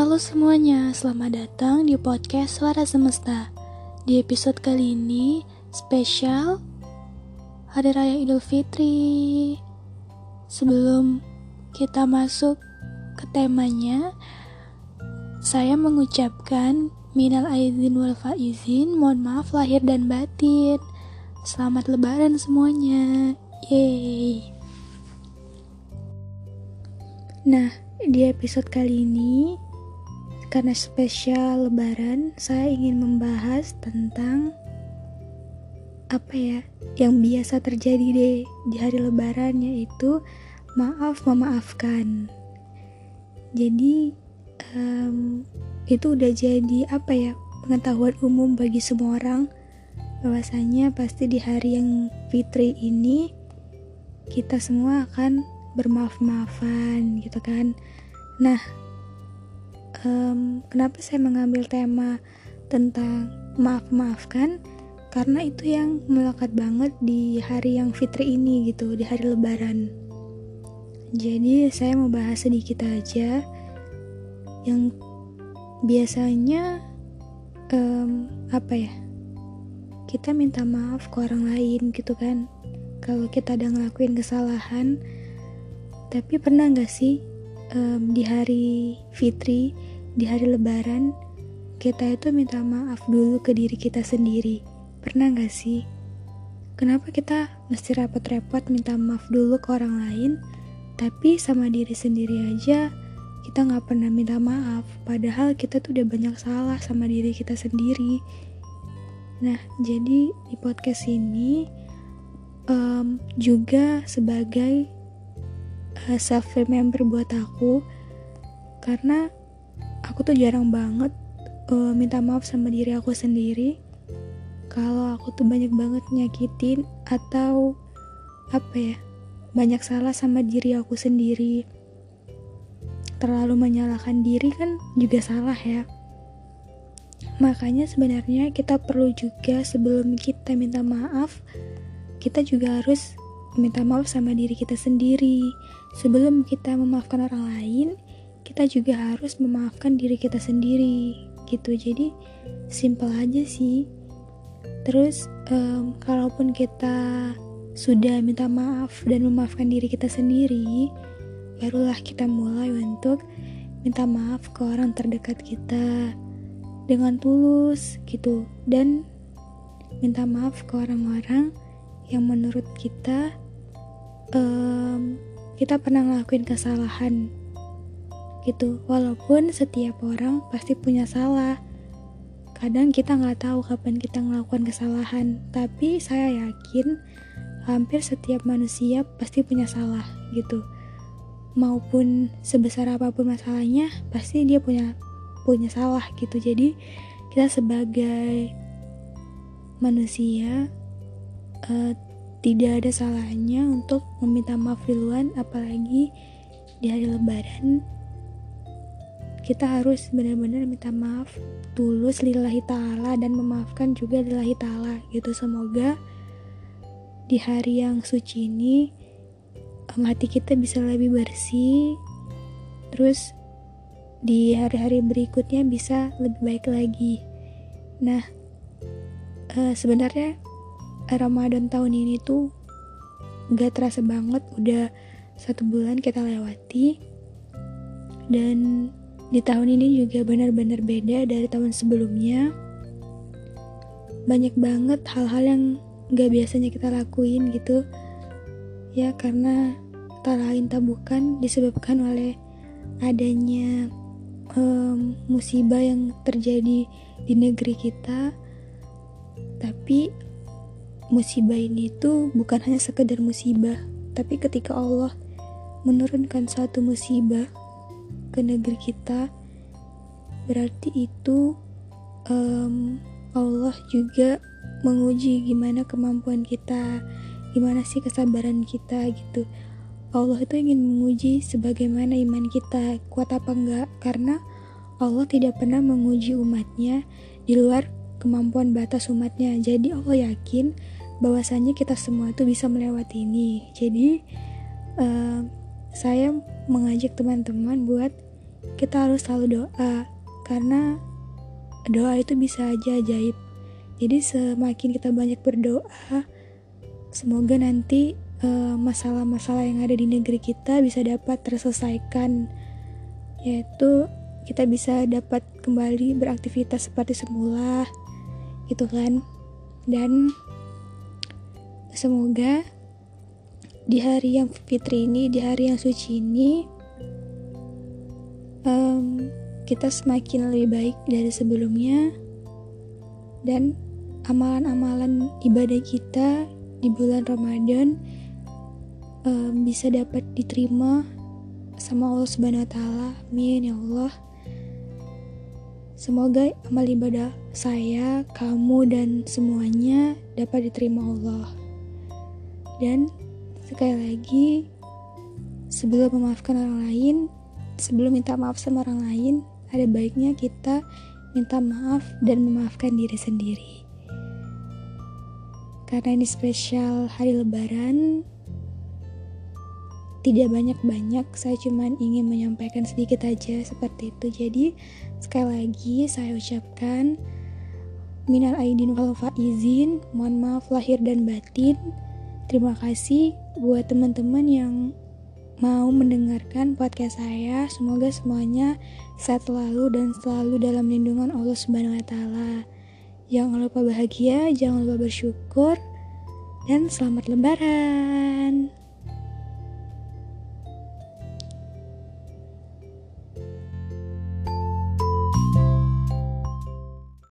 Halo semuanya, selamat datang di podcast Suara Semesta. Di episode kali ini, spesial Hari Raya Idul Fitri. Sebelum kita masuk ke temanya, saya mengucapkan minal aizin wal faizin, mohon maaf lahir dan batin. Selamat lebaran semuanya. Yeay. Nah, di episode kali ini karena spesial lebaran, saya ingin membahas tentang apa ya yang biasa terjadi deh di hari lebaran yaitu maaf memaafkan. Jadi um, itu udah jadi apa ya pengetahuan umum bagi semua orang bahwasanya pasti di hari yang fitri ini kita semua akan bermaaf-maafan gitu kan nah um, kenapa saya mengambil tema tentang maaf-maafkan? Karena itu yang melekat banget di hari yang fitri ini gitu di hari lebaran. Jadi saya mau bahas sedikit aja. Yang biasanya um, apa ya? Kita minta maaf ke orang lain gitu kan. Kalau kita udah ngelakuin kesalahan. Tapi pernah gak sih um, di hari fitri, di hari lebaran, kita itu minta maaf dulu ke diri kita sendiri. Pernah gak sih? Kenapa kita mesti repot-repot minta maaf dulu ke orang lain, tapi sama diri sendiri aja kita gak pernah minta maaf, padahal kita tuh udah banyak salah sama diri kita sendiri. Nah, jadi di podcast ini um, juga sebagai self remember buat aku. Karena aku tuh jarang banget uh, minta maaf sama diri aku sendiri. Kalau aku tuh banyak banget nyakitin atau apa ya banyak salah sama diri aku sendiri. Terlalu menyalahkan diri kan juga salah ya. Makanya sebenarnya kita perlu juga sebelum kita minta maaf kita juga harus minta maaf sama diri kita sendiri. Sebelum kita memaafkan orang lain, kita juga harus memaafkan diri kita sendiri. Gitu. Jadi simple aja sih. Terus um, kalaupun kita sudah minta maaf dan memaafkan diri kita sendiri, barulah kita mulai untuk minta maaf ke orang terdekat kita dengan tulus gitu dan minta maaf ke orang-orang yang menurut kita um, kita pernah ngelakuin kesalahan gitu. Walaupun setiap orang pasti punya salah. Kadang kita nggak tahu kapan kita ngelakukan kesalahan. Tapi saya yakin hampir setiap manusia pasti punya salah gitu. Maupun sebesar apa pun masalahnya pasti dia punya punya salah gitu. Jadi kita sebagai manusia uh, tidak ada salahnya untuk meminta maaf duluan apalagi di hari lebaran. Kita harus benar-benar minta maaf tulus lillahi ta'ala dan memaafkan juga lillahi ta'ala gitu. Semoga di hari yang suci ini hati kita bisa lebih bersih. Terus di hari-hari berikutnya bisa lebih baik lagi. Nah uh, sebenarnya Ramadan tahun ini tuh gak terasa banget udah satu bulan kita lewati. Dan di tahun ini juga benar-benar beda dari tahun sebelumnya. Banyak banget hal-hal yang gak biasanya kita lakuin gitu. Ya karena tak lain tak bukan disebabkan oleh adanya um, musibah yang terjadi di negeri kita. Tapi musibah ini itu bukan hanya sekedar musibah, tapi ketika Allah menurunkan satu musibah ke negeri kita, berarti itu um, Allah juga menguji gimana kemampuan kita, gimana sih kesabaran kita gitu. Allah itu ingin menguji sebagaimana iman kita kuat apa enggak karena Allah tidak pernah menguji umatnya di luar kemampuan batas umatnya jadi Allah yakin bahwasanya kita semua itu bisa melewati ini. Jadi uh, saya mengajak teman-teman buat kita harus selalu doa karena doa itu bisa aja ajaib. Jadi semakin kita banyak berdoa semoga nanti eh, masalah-masalah uh, yang ada di negeri kita bisa dapat terselesaikan. Yaitu kita bisa dapat kembali beraktivitas seperti semula gitu kan? Dan semoga di hari yang fitri ini di hari yang suci ini um, kita semakin lebih baik dari sebelumnya dan amalan-amalan ibadah kita di bulan Ramadan um, bisa dapat diterima sama Allah Subhanahu wa taala. Amin ya Allah. Semoga amal ibadah saya, kamu dan semuanya dapat diterima Allah. Dan sekali lagi sebelum memaafkan orang lain, sebelum minta maaf sama orang lain, ada baiknya kita minta maaf dan memaafkan diri sendiri. Karena ini spesial hari lebaran, tidak banyak-banyak, saya cuma ingin menyampaikan sedikit aja seperti itu. Jadi, sekali lagi saya ucapkan minal aidin wal faizin, mohon maaf lahir dan batin. Terima kasih buat teman-teman yang mau mendengarkan podcast saya. Semoga semuanya sehat selalu dan selalu dalam lindungan Allah Subhanahu wa taala. Jangan lupa bahagia, jangan lupa bersyukur dan selamat lebaran.